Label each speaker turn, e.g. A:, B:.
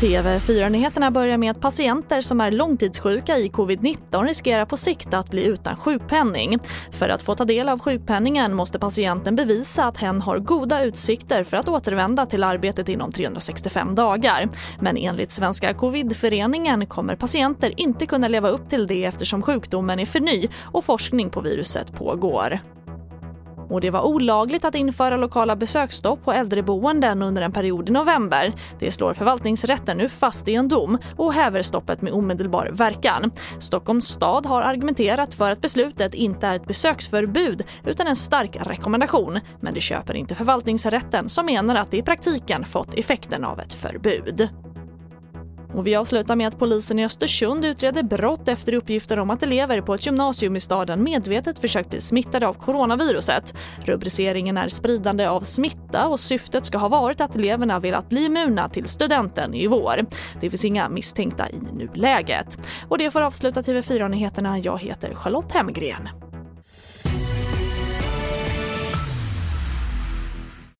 A: TV4-nyheterna börjar med att patienter som är långtidssjuka i covid-19 riskerar på sikt att bli utan sjukpenning. För att få ta del av sjukpenningen måste patienten bevisa att hen har goda utsikter för att återvända till arbetet inom 365 dagar. Men enligt Svenska covidföreningen kommer patienter inte kunna leva upp till det eftersom sjukdomen är för ny och forskning på viruset pågår. Och det var olagligt att införa lokala besöksstopp på äldreboenden under en period i november. Det slår förvaltningsrätten nu fast i en dom och häver stoppet med omedelbar verkan. Stockholms stad har argumenterat för att beslutet inte är ett besöksförbud utan en stark rekommendation. Men det köper inte förvaltningsrätten som menar att det i praktiken fått effekten av ett förbud. Och vi avslutar med att polisen i Östersund utreder brott efter uppgifter om att elever på ett gymnasium i staden medvetet försökt bli smittade av coronaviruset. Rubriceringen är spridande av smitta och syftet ska ha varit att eleverna velat bli immuna till studenten i vår. Det finns inga misstänkta i nuläget. Och det får avsluta TV4-nyheterna. Jag heter Charlotte Hemgren.